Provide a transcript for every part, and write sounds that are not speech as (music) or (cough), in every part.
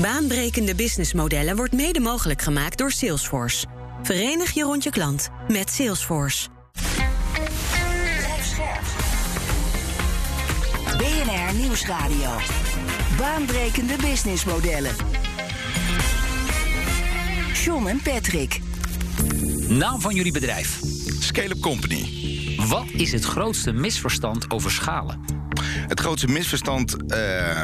Baanbrekende businessmodellen wordt mede mogelijk gemaakt door Salesforce. Verenig je rond je klant met Salesforce. BNR Nieuwsradio. Baanbrekende businessmodellen. John en Patrick. Naam van jullie bedrijf. Scale-up Company. Wat is het grootste misverstand over schalen? Het grootste misverstand uh,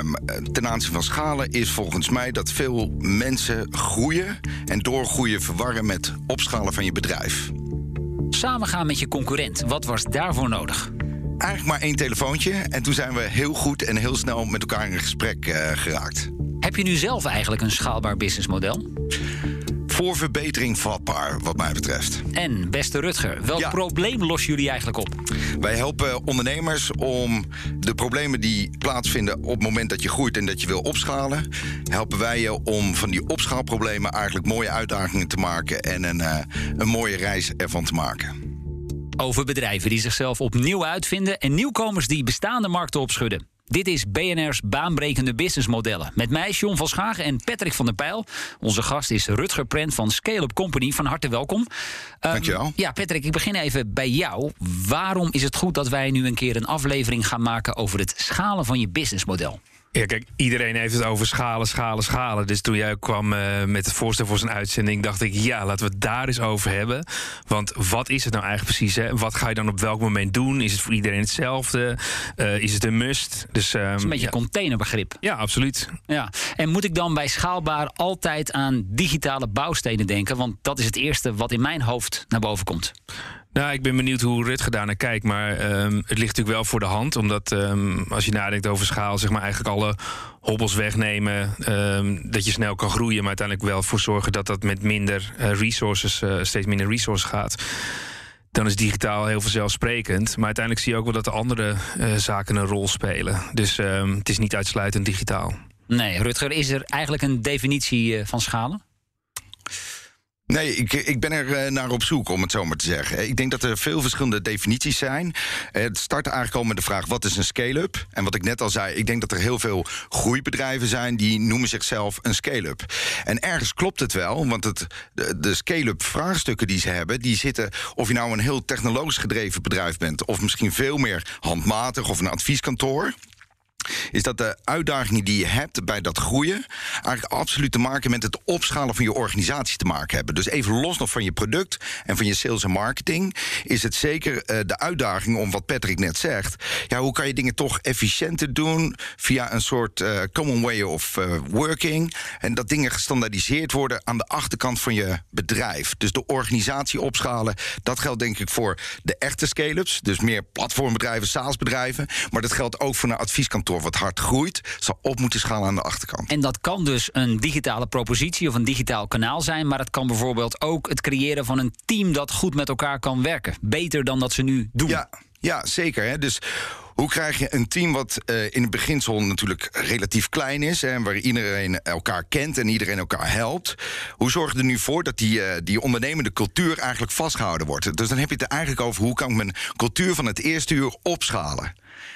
ten aanzien van schalen is volgens mij dat veel mensen groeien en doorgroeien verwarren met opschalen van je bedrijf. Samengaan met je concurrent, wat was daarvoor nodig? Eigenlijk maar één telefoontje en toen zijn we heel goed en heel snel met elkaar in gesprek uh, geraakt. Heb je nu zelf eigenlijk een schaalbaar businessmodel? Voor verbetering vatbaar, wat mij betreft. En, beste Rutger, welk ja. probleem lossen jullie eigenlijk op? Wij helpen ondernemers om de problemen die plaatsvinden op het moment dat je groeit en dat je wil opschalen, helpen wij je om van die opschaalproblemen eigenlijk mooie uitdagingen te maken en een, uh, een mooie reis ervan te maken. Over bedrijven die zichzelf opnieuw uitvinden en nieuwkomers die bestaande markten opschudden. Dit is BNR's baanbrekende businessmodellen. Met mij, John van Schagen en Patrick van der Pijl. Onze gast is Rutger Prent van Scale Up Company. Van harte welkom. Um, Dankjewel. Ja, Patrick, ik begin even bij jou. Waarom is het goed dat wij nu een keer een aflevering gaan maken over het schalen van je businessmodel? Ja, kijk, iedereen heeft het over schalen, schalen, schalen. Dus toen jij kwam uh, met het voorstel voor zijn uitzending, dacht ik, ja, laten we het daar eens over hebben. Want wat is het nou eigenlijk precies? Hè? Wat ga je dan op welk moment doen? Is het voor iedereen hetzelfde? Uh, is het een must? Dus, um, het is een beetje ja. containerbegrip. Ja, absoluut. Ja. En moet ik dan bij schaalbaar altijd aan digitale bouwstenen denken? Want dat is het eerste wat in mijn hoofd naar boven komt. Nou, ik ben benieuwd hoe Rutger daar naar kijkt. Maar um, het ligt natuurlijk wel voor de hand. Omdat um, als je nadenkt over schaal, zeg maar eigenlijk alle hobbels wegnemen. Um, dat je snel kan groeien, maar uiteindelijk wel voor zorgen dat dat met minder uh, resources, uh, steeds minder resources gaat. Dan is digitaal heel vanzelfsprekend. Maar uiteindelijk zie je ook wel dat de andere uh, zaken een rol spelen. Dus het is niet uitsluitend digitaal. Nee, Rutger, is er eigenlijk een definitie van schalen? Nee, ik, ik ben er naar op zoek, om het zo maar te zeggen. Ik denk dat er veel verschillende definities zijn. Het start eigenlijk al met de vraag: wat is een scale-up? En wat ik net al zei, ik denk dat er heel veel groeibedrijven zijn die noemen zichzelf een scale-up. En ergens klopt het wel, want het, de, de scale-up vraagstukken die ze hebben, die zitten, of je nou een heel technologisch gedreven bedrijf bent, of misschien veel meer handmatig of een advieskantoor is dat de uitdagingen die je hebt bij dat groeien eigenlijk absoluut te maken met het opschalen van je organisatie te maken hebben. Dus even los nog van je product en van je sales en marketing, is het zeker uh, de uitdaging om wat Patrick net zegt. Ja, hoe kan je dingen toch efficiënter doen via een soort uh, common way of uh, working en dat dingen gestandaardiseerd worden aan de achterkant van je bedrijf. Dus de organisatie opschalen, dat geldt denk ik voor de echte scale-ups, dus meer platformbedrijven, SaaS-bedrijven, maar dat geldt ook voor een advieskantoor wat hard groeit, zal op moeten schalen aan de achterkant. En dat kan dus een digitale propositie of een digitaal kanaal zijn, maar het kan bijvoorbeeld ook het creëren van een team dat goed met elkaar kan werken. Beter dan dat ze nu doen. Ja, ja zeker. Hè? Dus hoe krijg je een team wat uh, in het beginsel natuurlijk relatief klein is... en waar iedereen elkaar kent en iedereen elkaar helpt... hoe zorg je er nu voor dat die, uh, die ondernemende cultuur eigenlijk vastgehouden wordt? Dus dan heb je het er eigenlijk over hoe kan ik mijn cultuur van het eerste uur opschalen.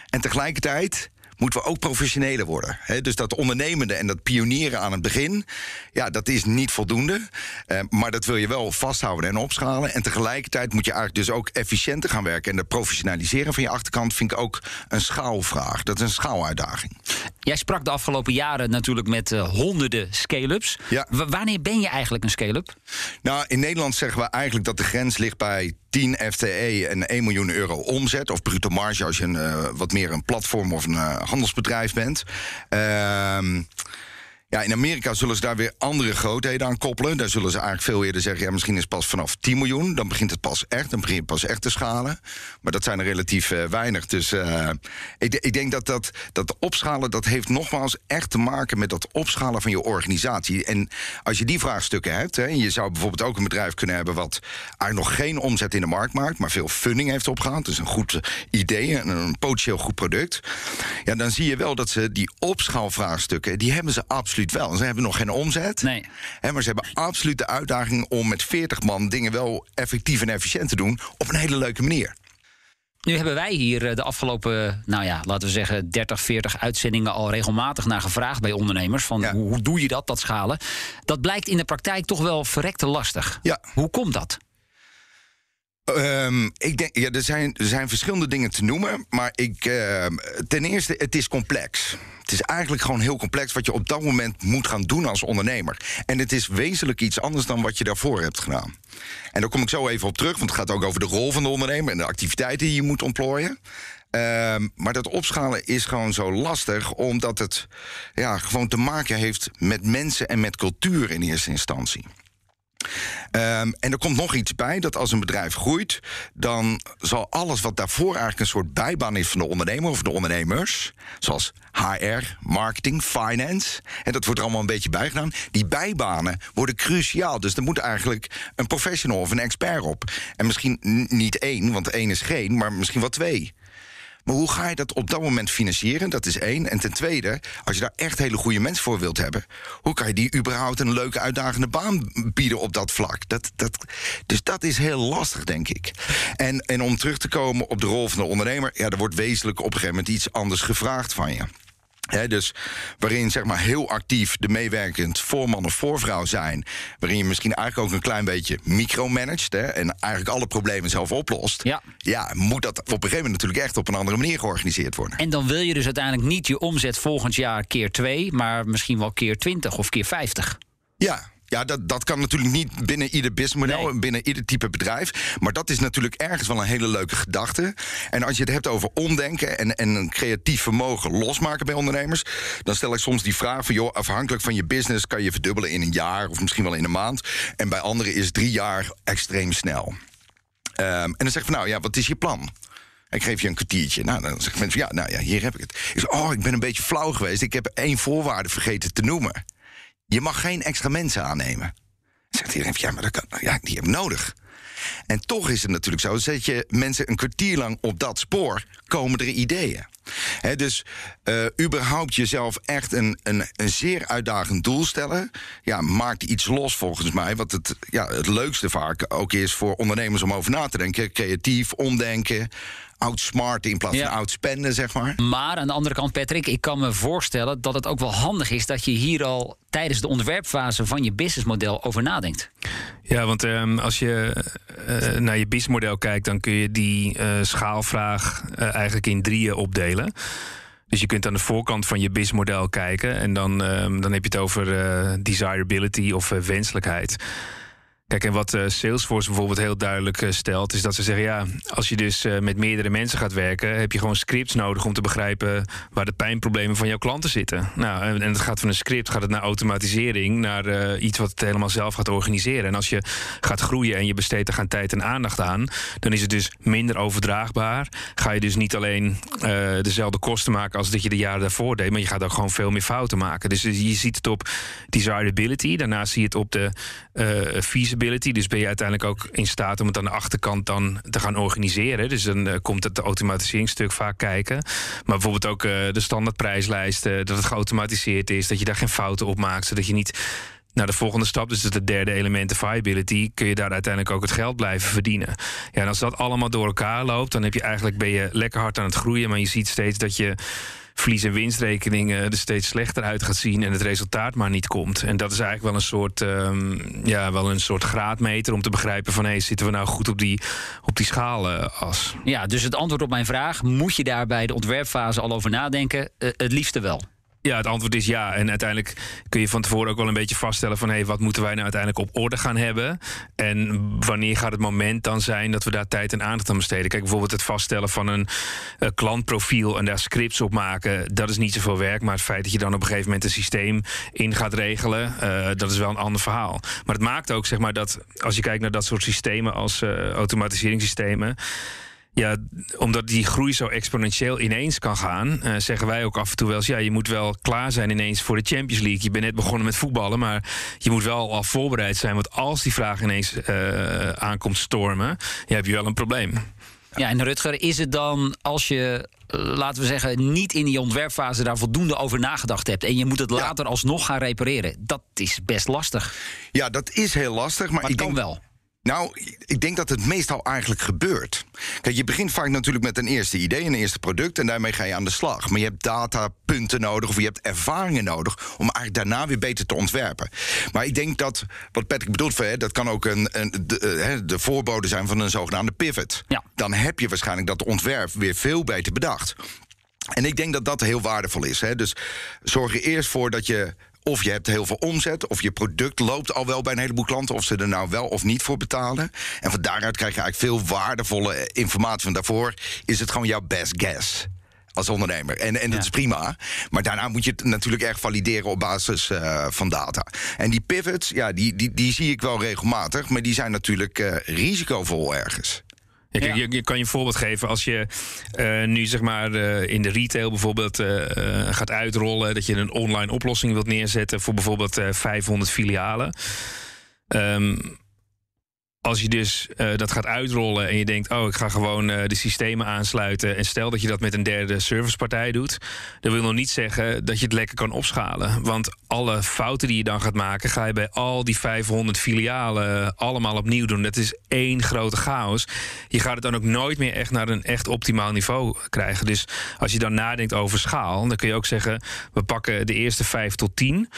En tegelijkertijd moeten we ook professioneler worden. He, dus dat ondernemende en dat pionieren aan het begin, ja, dat is niet voldoende. Uh, maar dat wil je wel vasthouden en opschalen. En tegelijkertijd moet je eigenlijk dus ook efficiënter gaan werken. En de professionaliseren van je achterkant vind ik ook een schaalvraag. Dat is een schaaluitdaging. Jij sprak de afgelopen jaren natuurlijk met uh, honderden scale-ups. Ja. Wanneer ben je eigenlijk een scale-up? Nou, in Nederland zeggen we eigenlijk dat de grens ligt bij 10 FTE en 1 miljoen euro omzet. Of bruto marge als je een, uh, wat meer een platform of een uh, handelsbedrijf bent. Uh, ja, in Amerika zullen ze daar weer andere grootheden aan koppelen. Daar zullen ze eigenlijk veel eerder zeggen... ja, misschien is het pas vanaf 10 miljoen. Dan begint het pas echt, dan begint het pas echt te schalen. Maar dat zijn er relatief uh, weinig. Dus uh, ik, ik, denk dat, dat dat opschalen... dat heeft nogmaals echt te maken met dat opschalen van je organisatie. En als je die vraagstukken hebt... Hè, je zou bijvoorbeeld ook een bedrijf kunnen hebben... wat eigenlijk nog geen omzet in de markt maakt... maar veel funding heeft opgehaald. Dus een goed idee, een, een potentieel goed product. Ja, dan zie je wel dat ze die opschaalvraagstukken... die hebben ze absoluut wel. Ze hebben nog geen omzet. Nee. Hè, maar ze hebben absoluut de uitdaging om met 40 man dingen wel effectief en efficiënt te doen. Op een hele leuke manier. Nu hebben wij hier eh, de afgelopen, nou ja, laten we zeggen, 30, 40 uitzendingen al regelmatig naar gevraagd bij ondernemers. Van Ja. hoe, hoe doe je dat, dat schalen? Dat blijkt in de praktijk toch wel verrekte lastig. Ja. Hoe komt dat? Ehm, ik denk, ja, er zijn, er zijn verschillende dingen te noemen. Maar ik, ehm, ten eerste, het is complex. Het is eigenlijk gewoon heel complex wat je op dat moment moet gaan doen als ondernemer. En het is wezenlijk iets anders dan wat je daarvoor hebt gedaan. En daar kom ik zo even op terug, want het gaat ook over de rol van de ondernemer en de activiteiten die je moet ontplooien. Ehm, maar dat opschalen is gewoon zo lastig, omdat het ja, gewoon te maken heeft met mensen en met cultuur in eerste instantie. Ehm, en er komt nog iets bij, dat als een bedrijf groeit... dan zal alles wat daarvoor eigenlijk een soort bijbaan is van de ondernemer of de ondernemers... zoals HR, marketing, finance, en dat wordt er allemaal een beetje bijgedaan... die bijbanen worden cruciaal. Dus er moet eigenlijk een professional of een expert op. En misschien niet één, want één is geen, maar misschien wel twee. Maar hoe ga je dat op dat moment financieren? Dat is één. En ten tweede, als je daar echt hele goede mensen voor wilt hebben, hoe kan je die überhaupt een leuke, uitdagende baan bieden op dat vlak? Dat, dat, dus dat is heel lastig, denk ik. En, en om terug te komen op de rol van de ondernemer, ja, er wordt wezenlijk op een gegeven moment iets anders gevraagd van je. Dus waarin zeg maar heel actief de meewerkend voorman of voorvrouw zijn. Waarin je misschien eigenlijk ook een klein beetje micromanagt. Hè, en eigenlijk alle problemen zelf oplost. Ja. ja, moet dat op een gegeven moment natuurlijk echt op een andere manier georganiseerd worden. En dan wil je dus uiteindelijk niet je omzet volgend jaar keer 2, maar misschien wel keer 20 of keer 50. Ja. Ja, dat, dat kan natuurlijk niet binnen ieder businessmodel, Nee. binnen ieder type bedrijf. Maar dat is natuurlijk ergens wel een hele leuke gedachte. En als je het hebt over omdenken en, en een creatief vermogen losmaken bij ondernemers, dan stel ik soms die vraag van, joh, afhankelijk van je business kan je verdubbelen in een jaar of misschien wel in een maand. En bij anderen is drie jaar extreem snel. Ehm, en dan zeg ik van, nou ja, wat is je plan? Ik geef je een kwartiertje. Nou, dan zeggen mensen van, ja, nou ja, hier heb ik het. Ik zeg, oh, ik ben een beetje flauw geweest. Ik heb één voorwaarde vergeten te noemen. Je mag geen extra mensen aannemen. Zegt iedereen, ja, maar dat kan, ja, die heb ik nodig. En toch is het natuurlijk zo, zet je mensen een kwartier lang op dat spoor, komen er ideeën. Dus eh, überhaupt jezelf echt een, een, een zeer uitdagend doel stellen, ja, maakt iets los volgens mij. Wat het, ja, het leukste vaak ook is voor ondernemers om over na te denken. Creatief, omdenken, outsmarten in plaats Ja. van outspenden, zeg maar. Maar aan de andere kant, Patrick, ik kan me voorstellen dat het ook wel handig is dat je hier al tijdens de ontwerpfase van je businessmodel over nadenkt. Ja, want ehm, als je eh, naar je businessmodel kijkt, dan kun je die eh, schaalvraag eh, eigenlijk in drieën opdelen. Dus je kunt aan de voorkant van je businessmodel kijken en dan, ehm, dan heb je het over eh, desirability of wenselijkheid. Kijk, en wat eh, Salesforce bijvoorbeeld heel duidelijk eh, stelt, is dat ze zeggen: ja, als je dus eh, met meerdere mensen gaat werken, heb je gewoon scripts nodig om te begrijpen waar de pijnproblemen van jouw klanten zitten. Nou, en, het gaat van een script gaat het naar automatisering, naar iets wat het helemaal zelf gaat organiseren. En als je gaat groeien en je besteedt er gaan tijd en aandacht aan, dan is het dus minder overdraagbaar. Ga je dus niet alleen dezelfde kosten maken als dat je de jaren daarvoor deed, maar je gaat ook gewoon veel meer fouten maken. Dus je ziet het op desirability, daarna zie je het op de eh, Dus ben je uiteindelijk ook in staat om het aan de achterkant dan te gaan organiseren. Dus dan eh, komt het automatiseringsstuk vaak kijken. Maar bijvoorbeeld ook eh, de standaardprijslijsten, dat het geautomatiseerd is, dat je daar geen fouten op maakt, zodat je niet naar de volgende stap, dus het derde element, de viability, kun je daar uiteindelijk ook het geld blijven verdienen. Ja, en als dat allemaal door elkaar loopt, dan heb je eigenlijk ben je lekker hard aan het groeien, maar je ziet steeds dat je verlies- en winstrekeningen er steeds slechter uit gaat zien en het resultaat maar niet komt. En dat is eigenlijk wel een soort, ehm, ja, wel een soort graadmeter om te begrijpen van hey, zitten we nou goed op die, op die schalas? Ja, dus het antwoord op mijn vraag, moet je daar bij de ontwerpfase al over nadenken? Eh, het liefste wel. Ja, het antwoord is ja. En uiteindelijk kun je van tevoren ook wel een beetje vaststellen van hé, wat moeten wij nou uiteindelijk op orde gaan hebben? En wanneer gaat het moment dan zijn dat we daar tijd en aandacht aan besteden? Kijk, bijvoorbeeld het vaststellen van een klantprofiel en daar scripts op maken, dat is niet zoveel werk. Maar het feit dat je dan op een gegeven moment een systeem in gaat regelen, eh, dat is wel een ander verhaal. Maar het maakt ook zeg maar dat als je kijkt naar dat soort systemen als eh, automatiseringssystemen. Ja, omdat die groei zo exponentieel ineens kan gaan, eh, zeggen wij ook af en toe wel eens: ja, je moet wel klaar zijn ineens voor de Champions League. Je bent net begonnen met voetballen, maar je moet wel al voorbereid zijn. Want als die vraag ineens eh, aankomt stormen, ja, heb je wel een probleem. Ja, en Rutger, is het dan als je, eh, laten we zeggen, niet in die ontwerpfase daar voldoende over nagedacht hebt en je moet het later alsnog gaan repareren? Dat is best lastig. Ja, dat is heel lastig. Maar, Maar ik kan denk, wel. Nou, ik denk dat het meestal eigenlijk gebeurt. Kijk, je begint vaak natuurlijk met een eerste idee, een eerste product, en daarmee ga je aan de slag. Maar je hebt datapunten nodig of je hebt ervaringen nodig om eigenlijk daarna weer beter te ontwerpen. Maar ik denk dat wat Patrick bedoelt, dat kan ook een, een de, eh, de voorbode zijn van een zogenaamde pivot. Ja. Dan heb je waarschijnlijk dat ontwerp weer veel beter bedacht. En ik denk dat dat heel waardevol is. Hè. Dus zorg er eerst voor dat je of je hebt heel veel omzet, of je product loopt al wel bij een heleboel klanten, of ze er nou wel of niet voor betalen. En van daaruit krijg je eigenlijk veel waardevolle informatie. Van daarvoor is het gewoon jouw best guess als ondernemer. En, en dat Ja. is prima. Maar daarna moet je het natuurlijk erg valideren op basis eh, van data. En die pivots, ja, die, die, die zie ik wel regelmatig. Maar die zijn natuurlijk eh, risicovol ergens. Je, kan je een voorbeeld geven als je eh, nu zeg maar eh, in de retail bijvoorbeeld eh, gaat uitrollen dat je een online oplossing wilt neerzetten voor bijvoorbeeld eh, 500 filialen. Ehm, als je dus eh, dat gaat uitrollen en je denkt, oh, ik ga gewoon eh, de systemen aansluiten. En stel dat je dat met een derde servicepartij doet, dan wil nog niet zeggen dat je het lekker kan opschalen. Want alle fouten die je dan gaat maken, ga je bij al die 500 filialen allemaal opnieuw doen. Dat is één grote chaos. Je gaat het dan ook nooit meer echt naar een echt optimaal niveau krijgen. Dus als je dan nadenkt over schaal, dan kun je ook zeggen, we pakken de eerste 5 tot 10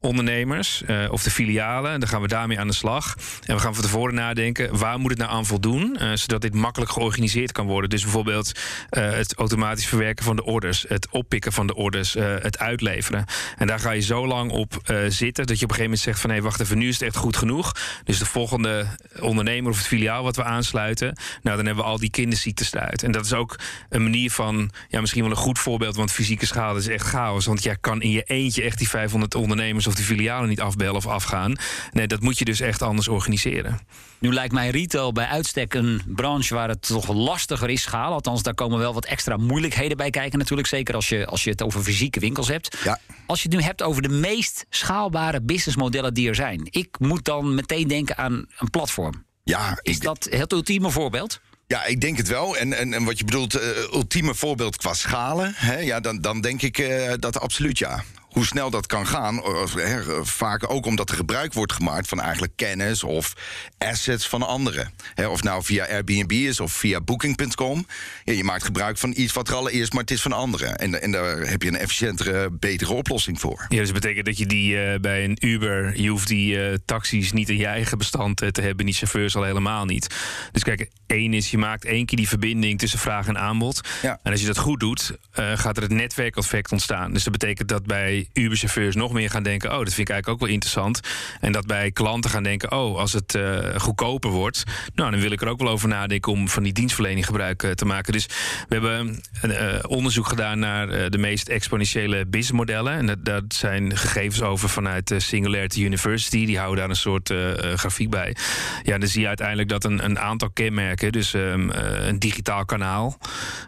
ondernemers eh, of de filialen. En dan gaan we daarmee aan de slag. En we gaan van tevoren nadenken, waar moet het nou aan voldoen? eh, zodat dit makkelijk georganiseerd kan worden. Dus bijvoorbeeld eh, het automatisch verwerken van de orders, het oppikken van de orders, het uitleveren. En daar ga je zo lang op zitten dat je op een gegeven moment zegt van hé, wacht even, nu is het echt goed genoeg. Dus de volgende ondernemer of het filiaal wat we aansluiten, nou dan hebben we al die kinderziektes eruit. En dat is ook een manier van, ja, misschien wel een goed voorbeeld, want fysieke schade is echt chaos. Want jij kan in je eentje echt die 500 ondernemers of die filialen niet afbellen of afgaan. Nee, dat moet je dus echt anders organiseren. Nu lijkt mij retail bij uitstek een branche waar het toch lastiger is schalen. Althans, daar komen wel wat extra moeilijkheden bij kijken natuurlijk. Zeker als je, als je het over fysieke winkels hebt. Ja. Als je het nu hebt over de meest schaalbare businessmodellen die er zijn. Ik moet dan meteen denken aan een platform. Ja, Is dat het ultieme voorbeeld? Ja, ik denk het wel. En, en, en wat je bedoelt, eh, ultieme voorbeeld qua schalen, hè, ja, dan, dan denk ik eh, dat absoluut ja. Hoe snel dat kan gaan, of, hè, vaak ook omdat er gebruik wordt gemaakt van eigenlijk kennis of assets van anderen. Of nou via Airbnb is of via Booking.com. Ja, je maakt gebruik van iets wat er allereerst, maar het is van anderen. En, en daar heb je een efficiëntere, betere oplossing voor. Ja, dus dat betekent dat je die eh, bij een Uber, je hoeft die eh, taxis niet in je eigen bestand eh, te hebben, die chauffeurs al helemaal niet. Dus kijk, één is, je maakt één keer die verbinding tussen vraag en aanbod. Ja. En als je dat goed doet, eh, gaat er het netwerkeffect ontstaan. Dus dat betekent dat bij Uber-chauffeurs nog meer gaan denken, oh, dat vind ik eigenlijk ook wel interessant. En dat bij klanten gaan denken, oh, als het eh, goedkoper wordt, nou, dan wil ik er ook wel over nadenken om van die dienstverlening gebruik eh, te maken. Dus we hebben eh, onderzoek gedaan naar de meest exponentiële businessmodellen. En dat, dat zijn gegevens over vanuit Singularity University. Die houden daar een soort grafiek bij. Ja, dan zie je uiteindelijk dat een, een aantal kenmerken, dus ehm, eh, een digitaal kanaal,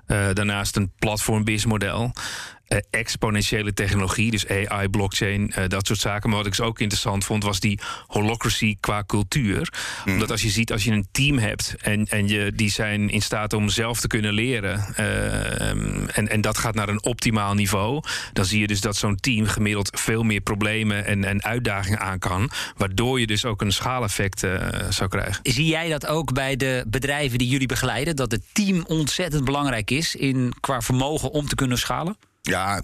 daarnaast een platform businessmodel. Eh, exponentiële technologie, dus AI, blockchain, eh, dat soort zaken. Maar wat ik dus ook interessant vond, was die holocracy qua cultuur. Omdat als je ziet, als je een team hebt en, en je, die zijn in staat om zelf te kunnen leren, eh, en, en dat gaat naar een optimaal niveau, dan zie je dus dat zo'n team gemiddeld veel meer problemen en, en uitdagingen aan kan. Waardoor je dus ook een schaaleffect eh, zou krijgen. Zie jij dat ook bij de bedrijven die jullie begeleiden? Dat het team ontzettend belangrijk is in, qua vermogen om te kunnen schalen? Ja,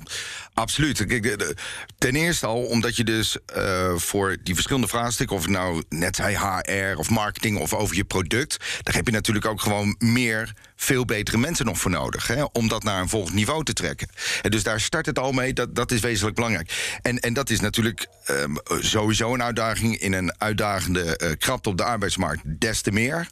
absoluut. De- ten eerste al omdat je dus eh, voor die verschillende vraagstukken, of nou net zei HR of marketing of over je product, daar heb je natuurlijk ook gewoon meer, veel betere mensen nog voor nodig. Hè, om dat naar een volgend niveau te trekken. En dus daar start het al mee. Dat, dat is wezenlijk belangrijk. En, en dat is natuurlijk ehm, sowieso een uitdaging in een uitdagende eh, krapte op de arbeidsmarkt. Des te meer.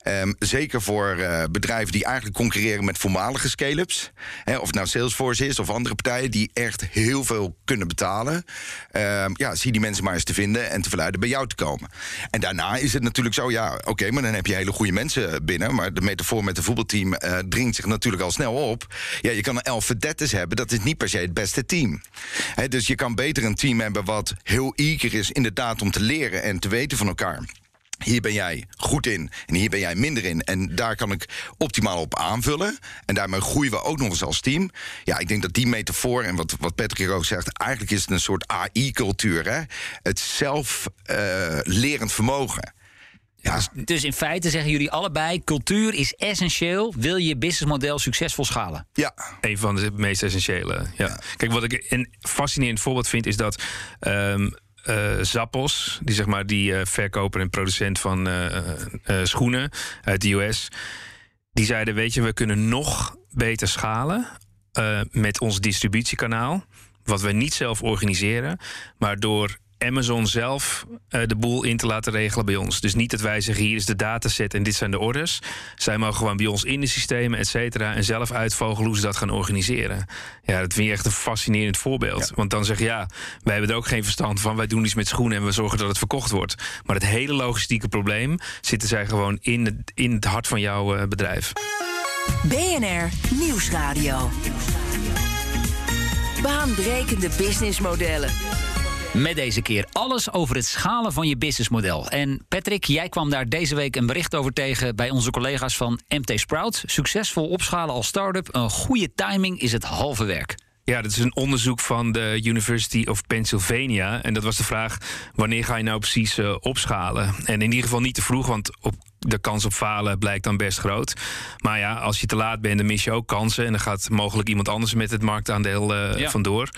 Ehm, zeker voor eh, bedrijven die eigenlijk concurreren met voormalige scale-ups. Of het nou Salesforce is of andere partijen die echt heel veel kunnen betalen. Ehm, ja, zie die mensen maar eens te vinden en te verleiden bij jou te komen. En daarna is het natuurlijk zo, ja, oké, maar dan heb je hele goede mensen binnen. Maar de metafoor met een voetbalteam eh, dringt zich natuurlijk al snel op. Ja, je kan een elf verdetters hebben, dat is niet per se het beste team. Dus je kan beter een team hebben wat heel eager is inderdaad om te leren en te weten van elkaar. Hier ben jij goed in en hier ben jij minder in. En daar kan ik optimaal op aanvullen. En daarmee groeien we ook nog eens als team. Ja, ik denk dat die metafoor en wat, wat Patrick ook zegt... eigenlijk is het een soort AI-cultuur. hè? Het zelf eh, lerend vermogen. Ja. Dus, dus in feite zeggen jullie allebei: cultuur is essentieel. Wil je businessmodel succesvol schalen? Ja, Een van de meest essentiële. Ja. Kijk, wat ik een fascinerend voorbeeld vind, is dat. ehm eh, Zappos, die zeg maar die eh, verkoper en producent van eh, schoenen uit de US, die zeiden: Weet je, we kunnen nog beter schalen met ons distributiekanaal, wat we niet zelf organiseren, maar door Amazon zelf eh, de boel in te laten regelen bij ons. Dus niet dat wij zeggen: hier is de dataset en dit zijn de orders. Zij mogen gewoon bij ons in de systemen, et cetera, en zelf uitvogelen hoe ze dat gaan organiseren. Ja, dat vind je echt een fascinerend voorbeeld. Want dan zeg je: ja, wij hebben er ook geen verstand van. Wij doen iets met schoenen en we zorgen dat het verkocht wordt. Maar het hele logistieke probleem zitten zij gewoon in het, in het hart van jouw eh, bedrijf. BNR Nieuwsradio. Baanbrekende businessmodellen. Met deze keer alles over het schalen van je businessmodel. En Patrick, jij kwam daar deze week een bericht over tegen bij onze collega's van MT Sprout. Succesvol opschalen als start-up, een goede timing is het halve werk. Ja, dat is een onderzoek van de University of Pennsylvania. En dat was de vraag: wanneer ga je nou precies eh, opschalen? En in ieder geval niet te vroeg, want op de kans op falen blijkt dan best groot. Maar ja, als je te laat bent, dan mis je ook kansen. En dan gaat mogelijk iemand anders met het marktaandeel eh, Ja. vandoor.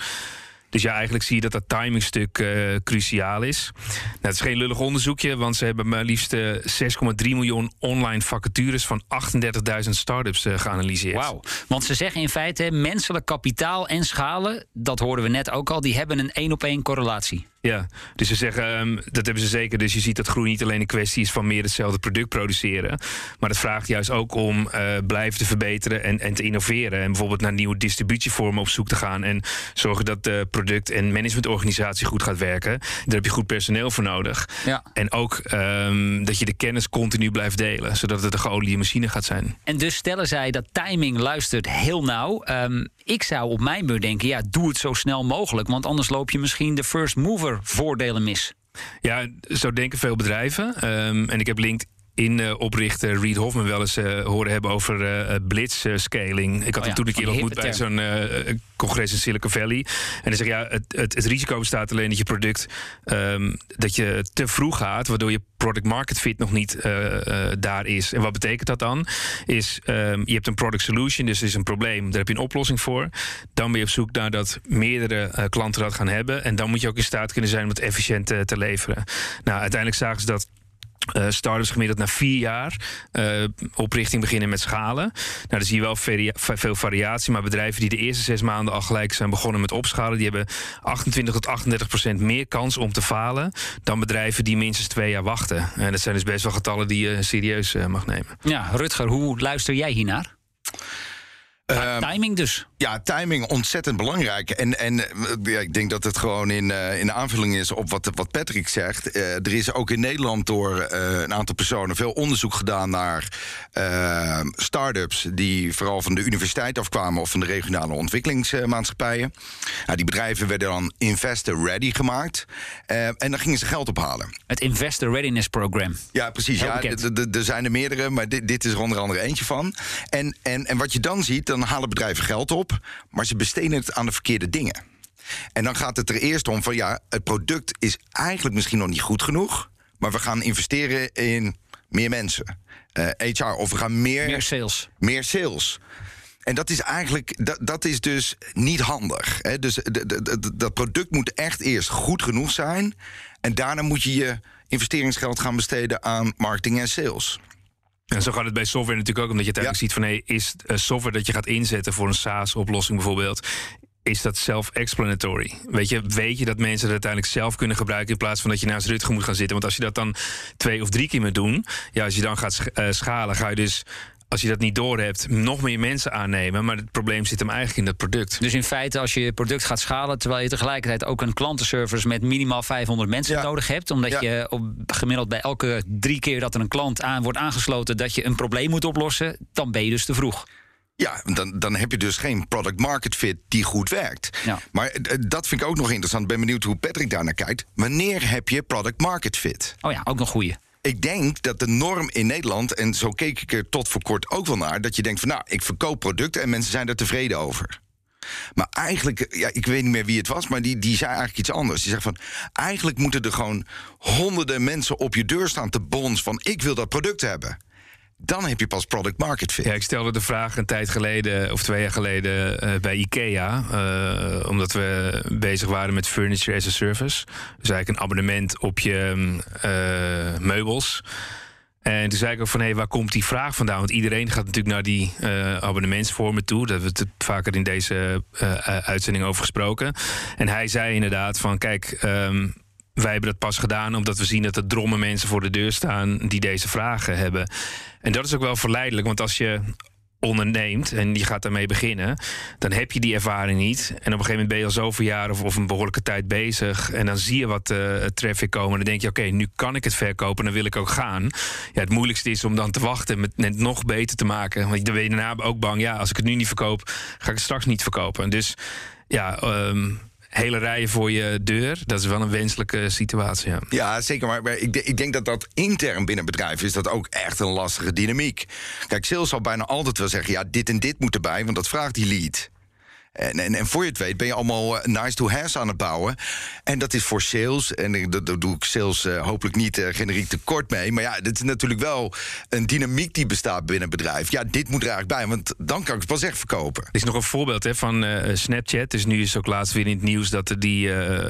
Dus ja, eigenlijk zie je dat dat timingstuk eh, cruciaal is. Nou, het is geen lullig onderzoekje, want ze hebben maar liefst eh, 6,3 miljoen online vacatures van 38.000 start-ups eh, geanalyseerd. Wauw. Want ze zeggen in feite, menselijk kapitaal en schalen, dat hoorden we net ook al, die hebben een één op één correlatie. Ja, dus ze zeggen, ehm, dat hebben ze zeker. Dus je ziet dat groei niet alleen een kwestie is van meer hetzelfde product produceren. Maar het vraagt juist ook om eh, blijven te verbeteren en, en te innoveren. En bijvoorbeeld naar nieuwe distributievormen op zoek te gaan. En zorgen dat de product- en managementorganisatie goed gaat werken. Daar heb je goed personeel voor nodig. Ja. En ook ehm, dat je de kennis continu blijft delen. Zodat het een geoliede machine gaat zijn. En dus stellen zij dat timing luistert heel nauw. Ehm, ik zou op mijn beurt denken, ja, doe het zo snel mogelijk. Want anders loop je misschien de first mover voordelen mis. Ja, zo denken veel bedrijven. Ehm, en ik heb LinkedIn-oprichter Reed Hoffman wel eens eh, horen hebben over eh blitzscaling. Ik had Oh ja, hem toen een keer ontmoet bij zo'n eh, congres in Silicon Valley. En hij zegt, ja, het, het, het risico bestaat alleen dat je product... ehm, dat je te vroeg gaat, waardoor je product market fit nog niet eh, eh, daar is. En wat betekent dat dan? Is, ehm, je hebt een product solution, dus is een probleem. Daar heb je een oplossing voor. Dan ben je op zoek naar dat meerdere eh, klanten dat gaan hebben. En dan moet je ook in staat kunnen zijn om het efficiënt eh, te leveren. Nou, uiteindelijk zagen ze dat eh startups gemiddeld na vier jaar eh, oprichting beginnen met schalen. Nou, dan zie je wel veel variatie. Maar bedrijven die de eerste zes maanden al gelijk zijn begonnen met opschalen, die hebben 28 tot 38 procent meer kans om te falen dan bedrijven die minstens twee jaar wachten. En dat zijn dus best wel getallen die je serieus eh, mag nemen. Ja, Rutger, hoe luister jij hiernaar? Ehm, timing dus. Ja, timing ontzettend belangrijk. En, en eh, ja, ik denk dat het gewoon in, eh, in aanvulling is op wat, wat Patrick zegt. Eh, er is ook in Nederland door een aantal personen veel onderzoek gedaan naar eh, start-ups die vooral van de universiteit afkwamen of van de regionale ontwikkelingsmaatschappijen. Nou, die bedrijven werden dan investor ready gemaakt. En dan gingen ze geld ophalen. Het Investor Readiness Program. Ja, precies. Ja, er zijn er meerdere, maar dit, dit is er onder andere eentje van. En, en, en wat je dan ziet, dan halen bedrijven geld op, maar ze besteden het aan de verkeerde dingen. En dan gaat het er eerst om van ja, het product is eigenlijk misschien nog niet goed genoeg, maar we gaan investeren in meer mensen. Eh, HR, of we gaan meer, Meer sales. meer sales. En dat is eigenlijk, dat, dat is dus niet handig. Hè? Dus dat product moet echt eerst goed genoeg zijn. En daarna moet je je investeringsgeld gaan besteden aan marketing en sales. En zo gaat het bij software natuurlijk ook, omdat je uiteindelijk ziet van hey, is eh, software dat je gaat inzetten voor een SaaS-oplossing bijvoorbeeld. Is dat self-explanatory? Weet je, weet je dat mensen het uiteindelijk zelf kunnen gebruiken in plaats van dat je naast Rutger moet gaan zitten? Want als je dat dan twee of drie keer moet doen, ja, als je dan gaat eh, schalen, ga je dus, als je dat niet doorhebt, nog meer mensen aannemen. Maar het probleem zit hem eigenlijk in dat product. Dus in feite, als je je product gaat schalen, terwijl je tegelijkertijd ook een klantenservice met minimaal 500 mensen Ja. nodig hebt, omdat Ja. je op, gemiddeld bij elke drie keer dat er een klant aan wordt aangesloten, dat je een probleem moet oplossen, dan ben je dus te vroeg. Ja, dan, dan heb je dus geen product market fit die goed werkt. Ja. Maar eh, dat vind ik ook nog interessant. Ik ben benieuwd hoe Patrick daar naar kijkt. Wanneer heb je product market fit? Oh ja, ook nog goeie. Ik denk dat de norm in Nederland, en zo keek ik er tot voor kort ook wel naar, dat je denkt van nou, ik verkoop producten en mensen zijn er tevreden over. Maar eigenlijk, ja, ik weet niet meer wie het was, maar die, die zei eigenlijk iets anders. Die zegt van, eigenlijk moeten er gewoon honderden mensen op je deur staan te bons van ik wil dat product hebben. Dan heb je pas product market fit. Ja, ik stelde de vraag een tijd geleden, of twee jaar geleden, uh, bij IKEA. Uh, omdat we bezig waren met Furniture as a Service. Dus eigenlijk een abonnement op je uh, meubels. En toen zei ik ook van, hé, waar komt die vraag vandaan? Want iedereen gaat natuurlijk naar die uh, abonnementsvormen toe. Daar hebben we het vaker in deze uitzending over gesproken. En hij zei inderdaad van, kijk... Um, wij hebben dat pas gedaan omdat we zien dat er drommen mensen voor de deur staan die deze vragen hebben. En dat is ook wel verleidelijk, want als je onderneemt en je gaat daarmee beginnen, dan heb je die ervaring niet. En op een gegeven moment ben je al zoveel jaar of, of een behoorlijke tijd bezig. En dan zie je wat uh, traffic komen. En dan denk je, oké, nu kan ik het verkopen. Dan wil ik ook gaan. Ja, het moeilijkste is om dan te wachten met net nog beter te maken. Want dan ben je daarna ook bang. Ja, als ik het nu niet verkoop, ga ik het straks niet verkopen. Dus ja. Um, hele rijen voor je deur. Dat is wel een wenselijke situatie. Ja, ja zeker. Maar ik, ik, denk dat dat intern binnen bedrijven is dat ook echt een lastige dynamiek. Kijk, sales zal bijna altijd wel zeggen: ja, dit en dit moet erbij, want dat vraagt die lead. En, en, voor je het weet ben je allemaal eh, nice to have aan het bouwen. En dat is voor sales. En dat, doe ik sales uh, hopelijk niet uh, generiek tekort mee. Maar ja, dit is natuurlijk wel een dynamiek die bestaat binnen een bedrijf. Ja, dit moet er eigenlijk bij, want dan kan ik het pas echt verkopen. Er is nog een voorbeeld hè, van Snapchat. Dus nu is ook laatst weer in het nieuws dat, die,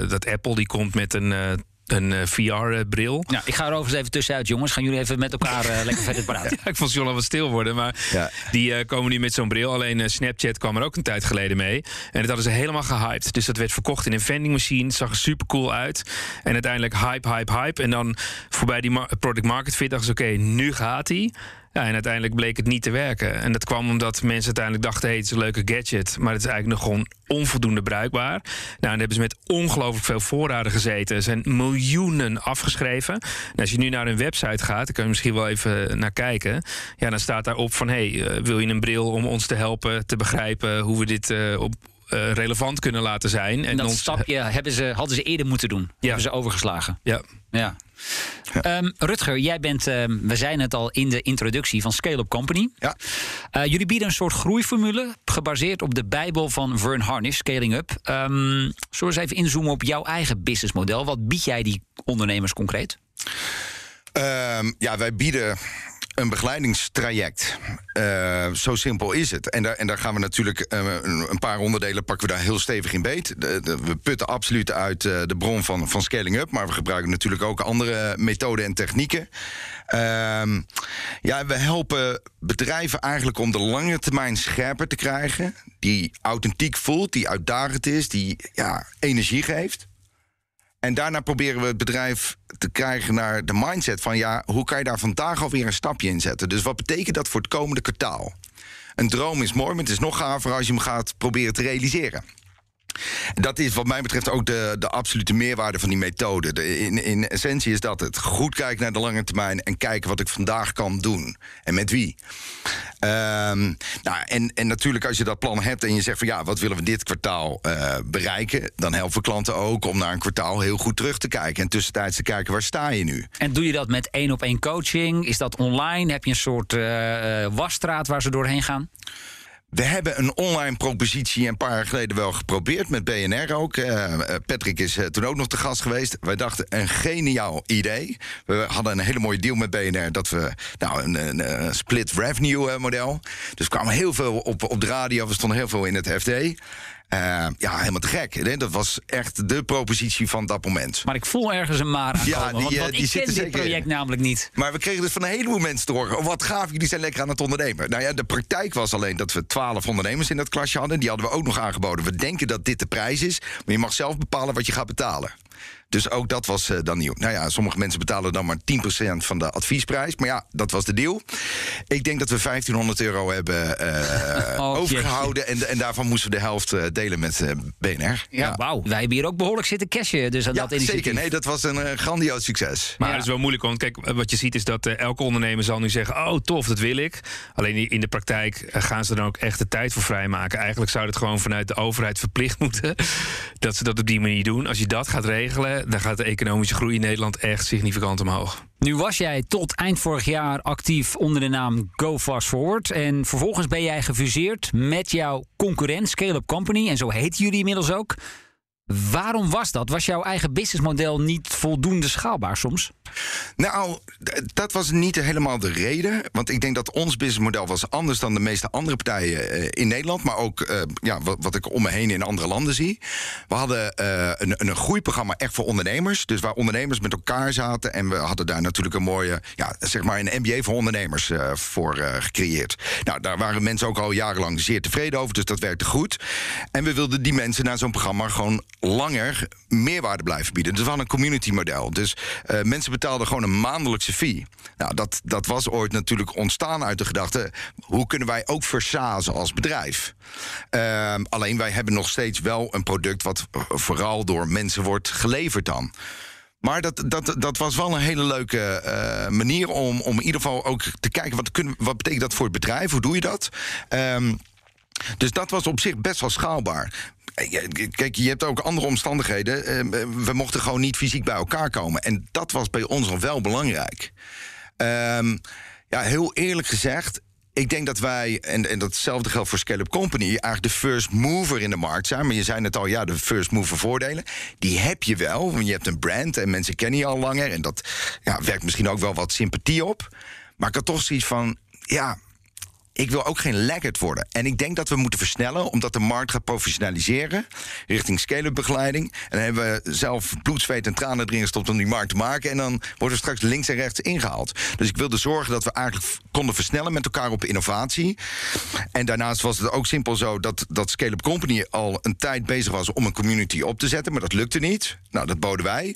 dat Apple die komt met een een uh, VR-bril. Ja, ik ga er overigens even tussenuit, jongens. Gaan jullie even met elkaar uh, lekker verder praten? (laughs) ja, ik vond John al wat stil worden, maar ja. die uh, komen nu met zo'n bril. Alleen Snapchat kwam er ook een tijd geleden mee. En dat hadden ze helemaal gehyped. Dus dat werd verkocht in een vending machine. Het zag er super cool uit. En uiteindelijk hype, hype, hype. En dan voorbij die product market fit dachten ze... oké, nu gaat hij. Ja, en uiteindelijk bleek het niet te werken. En dat kwam omdat mensen uiteindelijk dachten: hey, het is een leuke gadget, maar het is eigenlijk nog gewoon onvoldoende bruikbaar. Nou, dan hebben ze met ongelooflijk veel voorraden gezeten. Er zijn miljoenen afgeschreven. En als je nu naar hun website gaat, dan kun je misschien wel even naar kijken. Ja, dan staat daarop van: hey, eh, wil je een bril om ons te helpen te begrijpen hoe we dit uh, op uh, relevant kunnen laten zijn. En dat ons... stapje hebben ze, hadden ze eerder moeten doen. Ja. Hebben ze overgeslagen. Ja. ja. Ja. Um, Rutger, jij bent, um, we zijn het al in de introductie van Scale Up Company. Ja. Uh, jullie bieden een soort groeiformule gebaseerd op de Bijbel van Vern Harnish, Scaling Up. Um, zullen we eens even inzoomen op jouw eigen businessmodel? Wat bied jij die ondernemers concreet? ja, wij bieden een begeleidingstraject. Uh, zo simpel is het. En daar, en daar gaan we natuurlijk uh, een paar onderdelen pakken we daar heel stevig in beet. we putten absoluut uit uh, de bron van, van scaling up, maar we gebruiken natuurlijk ook andere methoden en technieken. Ehm, ja, we helpen bedrijven eigenlijk om de lange termijn scherper te krijgen, die authentiek voelt, die uitdagend is, die ja, energie geeft. En daarna proberen we het bedrijf te krijgen naar de mindset van ja, hoe kan je daar vandaag alweer een stapje in zetten? Dus wat betekent dat voor het komende kwartaal? Een droom is mooi, maar het is nog gaver als je hem gaat proberen te realiseren. Dat is wat mij betreft ook de, de absolute meerwaarde van die methode. De, in, in essentie is dat het. Goed kijken naar de lange termijn en kijken wat ik vandaag kan doen. En met wie. Um, nou, en, en natuurlijk als je dat plan hebt en je zegt van ja, wat willen we dit kwartaal uh, bereiken, dan helpen klanten ook om naar een kwartaal heel goed terug te kijken en tussentijds te kijken waar sta je nu. En doe je dat met één op één coaching? Is dat online? Heb je een soort uh, wasstraat waar ze doorheen gaan? We hebben een online propositie een paar jaar geleden wel geprobeerd met BNR ook. Uh, Patrick is uh, toen ook nog te gast geweest. Wij dachten een geniaal idee. We hadden een hele mooie deal met BNR dat we nou een, een, split revenue model. Dus kwamen heel veel op, op de radio. We stonden heel veel in het FD. Uh, ja, helemaal te gek. Dat was echt de propositie van dat moment. Maar ik voel ergens een maar aan ja, die, want, want die ik ken dit project namelijk niet. Maar we kregen dus van een heleboel mensen te horen... Oh, wat gaaf, jullie zijn lekker aan het ondernemen. Nou ja, de praktijk was alleen dat we twaalf ondernemers in dat klasje hadden. Die hadden we ook nog aangeboden. We denken dat dit de prijs is, maar je mag zelf bepalen wat je gaat betalen. Dus ook dat was uh, dan nieuw. Nou ja, sommige mensen betalen dan maar 10% van de adviesprijs. Maar ja, dat was de deal. Ik denk dat we 1500 euro hebben uh, (laughs) oh, overgehouden. En, en, daarvan moesten we de helft uh, delen met BNR. Ja, ja. wauw. Wij hebben hier ook behoorlijk zitten cashen. Dus aan ja, dat initiatief. zeker. Nee, dat was een grandioos succes. Maar ja. het is wel moeilijk. Want kijk, wat je ziet is dat elke ondernemer zal nu zeggen... oh, tof, dat wil ik. Alleen in de praktijk gaan ze dan ook echt de tijd voor vrijmaken. Eigenlijk zou het gewoon vanuit de overheid verplicht (laughs) moeten... dat ze dat op die manier doen. Als je dat gaat regelen dan gaat de economische groei in Nederland echt significant omhoog. Nu was jij tot eind vorig jaar actief onder de naam Go Fast Forward. En vervolgens ben jij gefuseerd met jouw concurrent Scale Up Company. En zo heet jullie inmiddels ook. Waarom was dat? Was jouw eigen businessmodel niet voldoende schaalbaar soms? Nou, dat was niet helemaal de reden. Want ik denk dat ons businessmodel was anders dan de meeste andere partijen eh, in Nederland. Maar ook uh, ja, wat, wat, ik om me heen in andere landen zie. We hadden uh, een, een groeiprogramma echt voor ondernemers. Dus waar ondernemers met elkaar zaten. En we hadden daar natuurlijk een mooie, ja, zeg maar een MBA voor ondernemers voor gecreëerd. Nou, daar waren mensen ook al jarenlang zeer tevreden over. Dus dat werkte goed. En we wilden die mensen naar zo'n programma gewoon langer meerwaarde blijven bieden. Dus we hadden een community model. Dus mensen betaalden gewoon een maandelijkse fee. Nou, dat, dat was ooit natuurlijk ontstaan uit de gedachte... hoe kunnen wij ook versazen als bedrijf? Uh, alleen wij hebben nog steeds wel een product... wat vooral door mensen wordt geleverd dan. Maar dat, dat, dat was wel een hele leuke uh, manier om, om in ieder geval ook te kijken... wat, kunnen, wat betekent dat voor het bedrijf? Hoe doe je dat? Um, dus dat was op zich best wel schaalbaar. Kijk, je hebt ook andere omstandigheden. Ehm, we mochten gewoon niet fysiek bij elkaar komen. En dat was bij ons nog wel belangrijk. Um, ja, heel eerlijk gezegd. Ik denk dat wij, en, en datzelfde geldt voor Scale-up Company, eigenlijk de first mover in de markt zijn. Maar je zei het al, ja, de first mover voordelen. Die heb je wel, want je hebt een brand en mensen kennen je al langer. En dat ja, werkt misschien ook wel wat sympathie op. Maar ik had toch zoiets van, ja, ik wil ook geen laggard worden. En ik denk dat we moeten versnellen, omdat de markt gaat professionaliseren richting scale-up begeleiding. En dan hebben we zelf bloed, zweet en tranen erin gestopt om die markt te maken. En dan worden we straks links en rechts ingehaald. Dus ik wilde zorgen dat we eigenlijk konden versnellen met elkaar op innovatie. En daarnaast was het ook simpel zo dat, dat Scale-up Company al een tijd bezig was om een community op te zetten. Maar dat lukte niet. Nou, dat boden wij.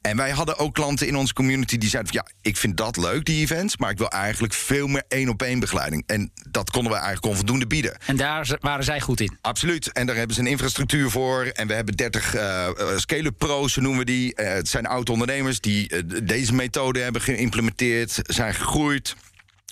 En wij hadden ook klanten in onze community die zeiden: van, ja, ik vind dat leuk, die events. Maar ik wil eigenlijk veel meer één op één begeleiding. En dat konden we eigenlijk onvoldoende bieden. En daar waren zij goed in? Absoluut. En daar hebben ze een infrastructuur voor. En we hebben 30 uh, scale-up pro's, noemen we die. Uh, het zijn oud-ondernemers die uh, deze methode hebben geïmplementeerd, zijn gegroeid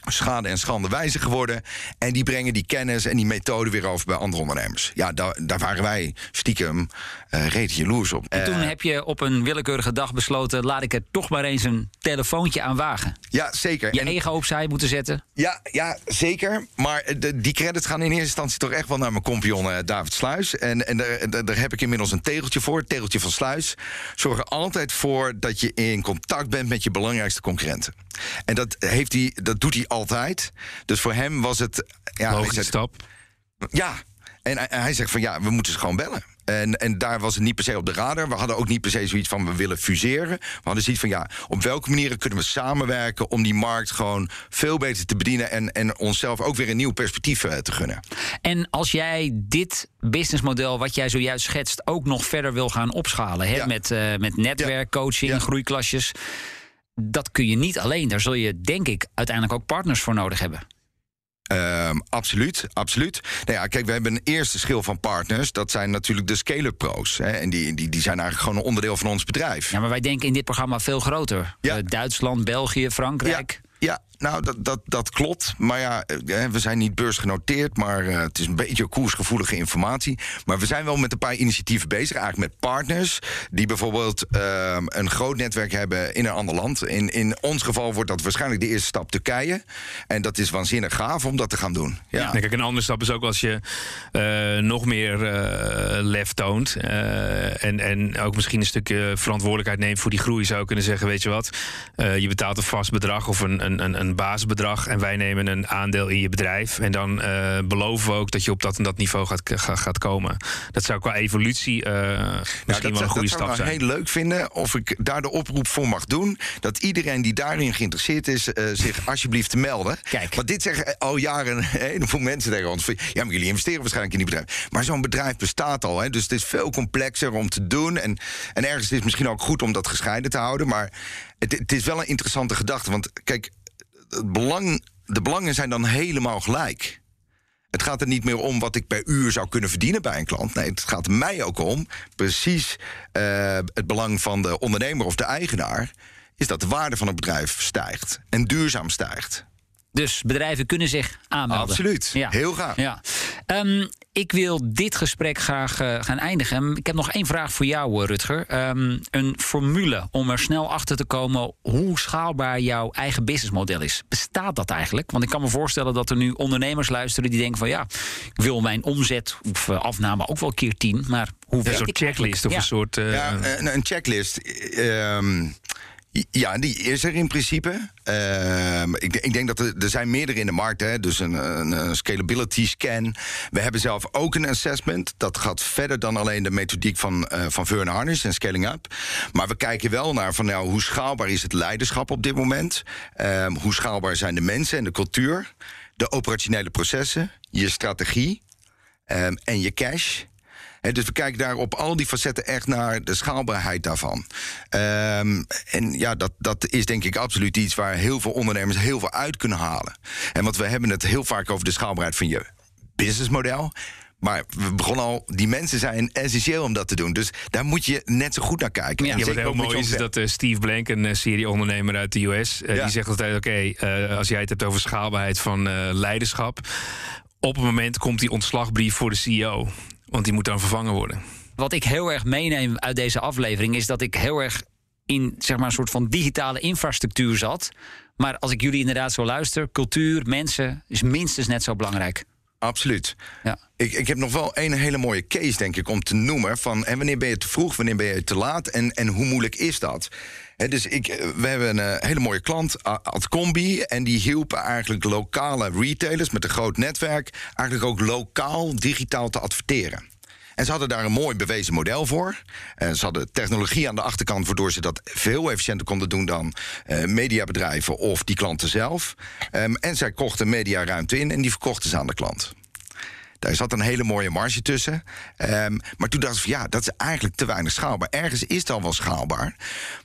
schade en schande wijzer geworden. En die brengen die kennis en die methode weer over bij andere ondernemers. Ja, daar, daar waren wij stiekem uh, reet jaloers op. En toen uh, heb je op een willekeurige dag besloten... laat ik er toch maar eens een telefoontje aan wagen. Ja, zeker. Je en, ego opzij moeten zetten. Ja, ja zeker. Maar de, die credits gaan in eerste instantie toch echt wel naar mijn uh, David Sluis. En, en daar heb ik inmiddels een tegeltje voor. Het tegeltje van Sluis. Zorg er altijd voor dat je in contact bent met je belangrijkste concurrenten. En dat, heeft hij, dat doet hij altijd. Dus voor hem was het. Ja, Logische stap. Ja. En hij, hij zegt van ja, we moeten ze gewoon bellen. En, en daar was het niet per se op de radar. We hadden ook niet per se zoiets van we willen fuseren. We hadden zoiets van ja, op welke manieren kunnen we samenwerken om die markt gewoon veel beter te bedienen en, en onszelf ook weer een nieuw perspectief uh, te gunnen. En als jij dit businessmodel wat jij zojuist schetst ook nog verder wil gaan opschalen, hè? Ja. Met, uh, met netwerkcoaching, Ja. groeiklasjes. Dat kun je niet alleen. Daar zul je, denk ik, uiteindelijk ook partners voor nodig hebben. Um, absoluut, absoluut. Nou ja, kijk, we hebben een eerste schil van partners. Dat zijn natuurlijk de scale-up pro's. Hè, en die, die, die zijn eigenlijk gewoon een onderdeel van ons bedrijf. Ja, maar wij denken in dit programma veel groter. Ja. Eh, Duitsland, België, Frankrijk. Ja, nou, dat, dat, dat klopt. Maar ja, eh, we zijn niet beursgenoteerd, maar eh, het is een beetje koersgevoelige informatie. Maar we zijn wel met een paar initiatieven bezig, eigenlijk met partners die bijvoorbeeld eh, een groot netwerk hebben in een ander land. In, in ons geval wordt dat waarschijnlijk de eerste stap Turkije. En dat is waanzinnig gaaf om dat te gaan doen. Ja. Ja. Kijk, een andere stap is ook als je eh, nog meer eh, lef toont. eh, en, en ook misschien een stukje verantwoordelijkheid neemt voor die groei. Zou je kunnen zeggen: Weet je wat, eh, je betaalt een vast bedrag of een, een, een, een basisbedrag. En wij nemen een aandeel in je bedrijf. En dan eh, beloven we ook dat je op dat en dat niveau gaat, gaat, komen. Dat zou qua evolutie eh, misschien Nou, wel een goede dat stap zou ik zijn. heel leuk vinden of ik daar de oproep voor mag doen. Dat iedereen die daarin geïnteresseerd is, eh, zich (laughs) alsjeblieft te melden. Kijk. Want dit zeggen al jaren een heleboel mensen tegen ons. Ja, maar jullie investeren waarschijnlijk in die bedrijf. Maar zo'n bedrijf bestaat al. Hè, dus het is veel complexer om te doen. En, en ergens is het misschien ook goed om dat gescheiden te houden. Maar het, het is wel een interessante gedachte. Want kijk, het belang, de belangen zijn dan helemaal gelijk. Het gaat er niet meer om wat ik per uur zou kunnen verdienen bij een klant. Nee, het gaat mij ook om precies eh, het belang van de ondernemer of de eigenaar. Is dat de waarde van het bedrijf stijgt en duurzaam stijgt. Dus bedrijven kunnen zich aanmelden. Absoluut. Heel graag. Ja. Um, ik wil dit gesprek graag uh, gaan eindigen. Ik heb nog één vraag voor jou, eh, Rutger. Um, een formule om er snel achter te komen hoe schaalbaar jouw eigen businessmodel is. Bestaat dat eigenlijk? Want ik kan me voorstellen dat er nu ondernemers luisteren die denken van ja, ik wil mijn omzet of uh, afname ook wel keer tien. Maar hoe ja, een soort checklist of ja. een soort. Uh, ja, een, een checklist. Um, ja, die is er in principe. Uh, ik, ik, denk dat er, er zijn meerdere in de markt. Hè, dus een, een, scalability scan. We hebben zelf ook een assessment. Dat gaat verder dan alleen de methodiek van, uh, van Verne Harnish en Scaling Up. Maar we kijken wel naar van, nou, hoe schaalbaar is het leiderschap op dit moment? Uh, hoe schaalbaar zijn de mensen en de cultuur? De operationele processen, je strategie ehm, en je cash. He, dus we kijken daar op al die facetten echt naar de schaalbaarheid daarvan. Um, en ja, dat, dat is denk ik absoluut iets waar heel veel ondernemers heel veel uit kunnen halen. En want we hebben het heel vaak over de schaalbaarheid van je businessmodel. Maar we begonnen al, die mensen zijn essentieel om dat te doen. Dus daar moet je net zo goed naar kijken. Ja, wat heel mooi is, is dat uh, Steve Blank, een uh, serieondernemer uit de US... Uh, ja. die zegt altijd, oké, okay, als jij het hebt over schaalbaarheid van leiderschap... op het moment komt die ontslagbrief voor de CEO. Want die moet dan vervangen worden. Wat ik heel erg meeneem uit deze aflevering is dat ik heel erg in zeg maar, een soort van digitale infrastructuur zat. Maar als ik jullie inderdaad zo luister, cultuur, mensen is minstens net zo belangrijk. Absoluut. Ja. Ik, ik heb nog wel een hele mooie case, denk ik, om te noemen. Van en wanneer ben je te vroeg, wanneer ben je te laat en, en hoe moeilijk is dat? Dus ik, we hebben een hele mooie klant, Adcombi. En die hielpen eigenlijk lokale retailers met een groot netwerk... eigenlijk ook lokaal digitaal te adverteren. En ze hadden daar een mooi bewezen model voor. En ze hadden technologie aan de achterkant... waardoor ze dat veel efficiënter konden doen dan mediabedrijven of die klanten zelf. Um, en zij kochten mediaruimte in en die verkochten ze aan de klant. Daar zat een hele mooie marge tussen. Um, maar toen dacht ik van ja, dat is eigenlijk te weinig schaalbaar. Ergens is het al wel schaalbaar.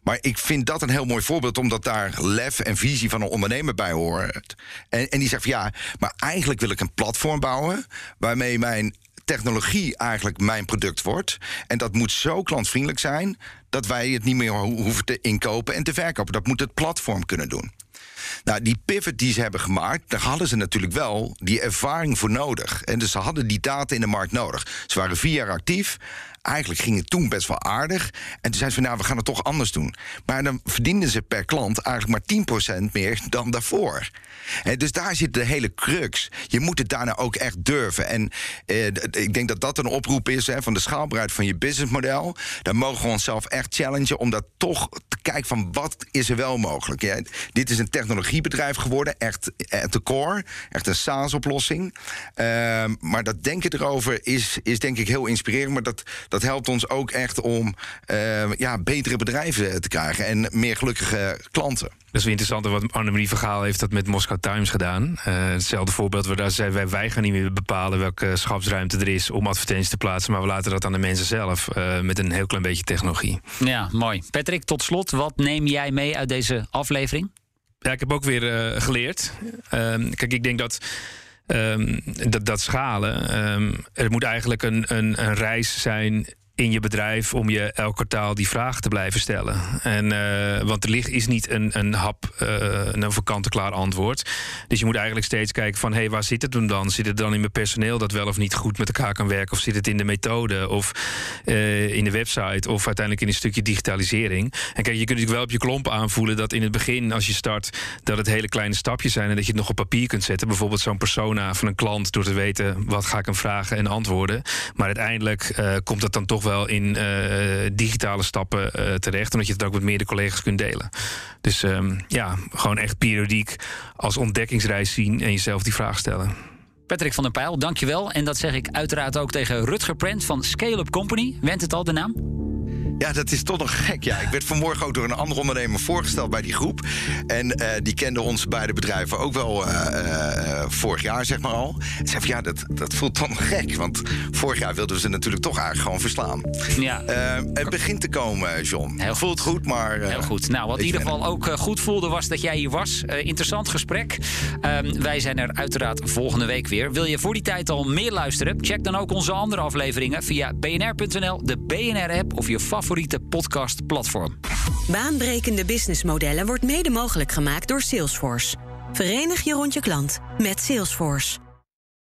Maar ik vind dat een heel mooi voorbeeld, omdat daar lef en visie van een ondernemer bij hoort. En, en die zegt van ja, maar eigenlijk wil ik een platform bouwen waarmee mijn technologie eigenlijk mijn product wordt. En dat moet zo klantvriendelijk zijn dat wij het niet meer ho hoeven te inkopen en te verkopen. Dat moet het platform kunnen doen. Nou, die pivot die ze hebben gemaakt, daar hadden ze natuurlijk wel die ervaring voor nodig. En dus ze hadden die data in de markt nodig. Ze waren vier jaar actief. Eigenlijk ging het toen best wel aardig. En toen zeiden ze van, nou, we gaan het toch anders doen. Maar dan verdienden ze per klant eigenlijk maar 10% meer dan daarvoor. He, dus daar zit de hele crux. Je moet het daarna ook echt durven. En eh, ik denk dat dat een oproep is hè, van de schaalbaarheid van je businessmodel. Daar mogen we onszelf echt challengen om dat toch te kijken van wat is er wel mogelijk. Ja, dit is een technologiebedrijf geworden, echt at the core, echt een SaaS-oplossing. Uh, maar dat denken erover is, is denk ik heel inspirerend. Maar dat, dat helpt ons ook echt om uh, ja, betere bedrijven te krijgen en meer gelukkige klanten. Dat is wel interessant. Wat Annemarie Vergaal heeft dat met Moscow Times gedaan. Uh, hetzelfde voorbeeld waar daar zei wij, wij gaan niet meer bepalen welke schapsruimte er is om advertenties te plaatsen. Maar we laten dat aan de mensen zelf uh, met een heel klein beetje technologie. Ja, mooi. Patrick, tot slot, wat neem jij mee uit deze aflevering? Ja, ik heb ook weer uh, geleerd. Ehm, kijk, ik denk dat. Um, dat, dat schalen. Um, er moet eigenlijk een, een, een reis zijn in je bedrijf om je elk kwartaal die vraag te blijven stellen. En, uh, want er ligt is niet een, een hap, uh, een voor kant-en-klaar antwoord. Dus je moet eigenlijk steeds kijken van... hé, hey, waar zit het dan? Zit het dan in mijn personeel dat wel of niet goed met elkaar kan werken? Of zit het in de methode? Of uh, in de website? Of uiteindelijk in een stukje digitalisering? En kijk, je kunt natuurlijk wel op je klomp aanvoelen... dat in het begin, als je start, dat het hele kleine stapjes zijn... en dat je het nog op papier kunt zetten. Bijvoorbeeld zo'n persona van een klant... door te weten, wat ga ik hem vragen en antwoorden. Maar uiteindelijk komt dat dan toch wel wel in uh, digitale stappen uh, terecht. Omdat je het ook met meerdere collega's kunt delen. Dus um, ja, gewoon echt periodiek als ontdekkingsreis zien en jezelf die vraag stellen. Patrick van der Pijl, dankjewel. En dat zeg ik uiteraard ook tegen Rutger Prent van Scale Up Company. Went het al de naam? Ja, dat is toch nog gek. Ja, ik werd vanmorgen ook door een andere ondernemer voorgesteld bij die groep. En uh, die kende onze beide bedrijven ook wel uh, uh, vorig jaar, zeg maar al. En zei van ja, dat, dat voelt toch nog gek. Want vorig jaar wilden we ze natuurlijk toch eigenlijk gewoon verslaan. Ja. het begint te komen, John. Heel voelt goed, maar. Heel goed. Nou, wat in ieder geval ook goed voelde was dat jij hier was. interessant gesprek. Um, wij zijn er uiteraard volgende week weer. Wil je voor die tijd al meer luisteren? Check dan ook onze andere afleveringen via bnr.nl, de BNR-app of je favoriete favoriete podcastplatform. Baanbrekende businessmodellen wordt mede mogelijk gemaakt door Salesforce. Verenig je rond je klant met Salesforce.